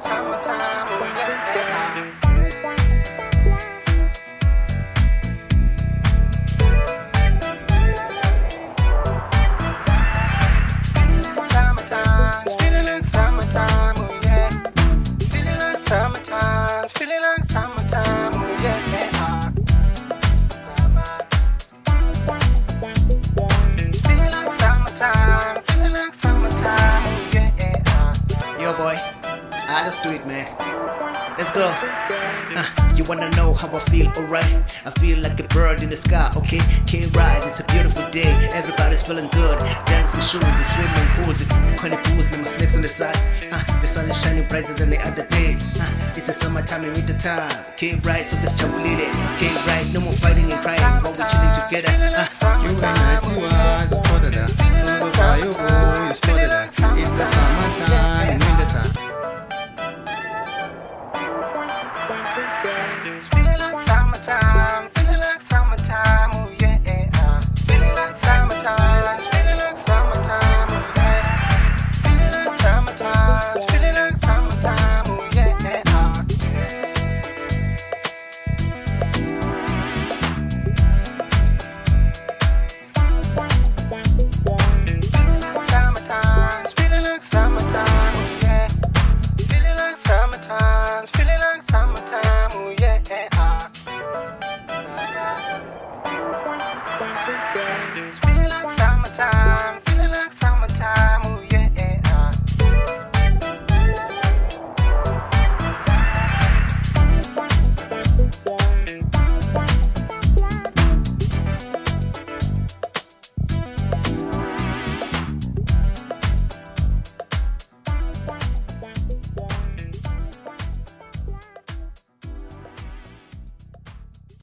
time go. Uh, you wanna know how I feel, alright? I feel like a bird in the sky, okay? Can't ride, it's a beautiful day. Everybody's feeling good. Dancing shoes, the swimming pools, the honey pools, my snakes on the side. Uh, the sun is shining brighter than the other day. Uh, it's the summertime and winter time. Can't ride, so let's jump with it. Can't ride, no more fighting and crying while we're chilling together. Uh, It's feeling like summertime.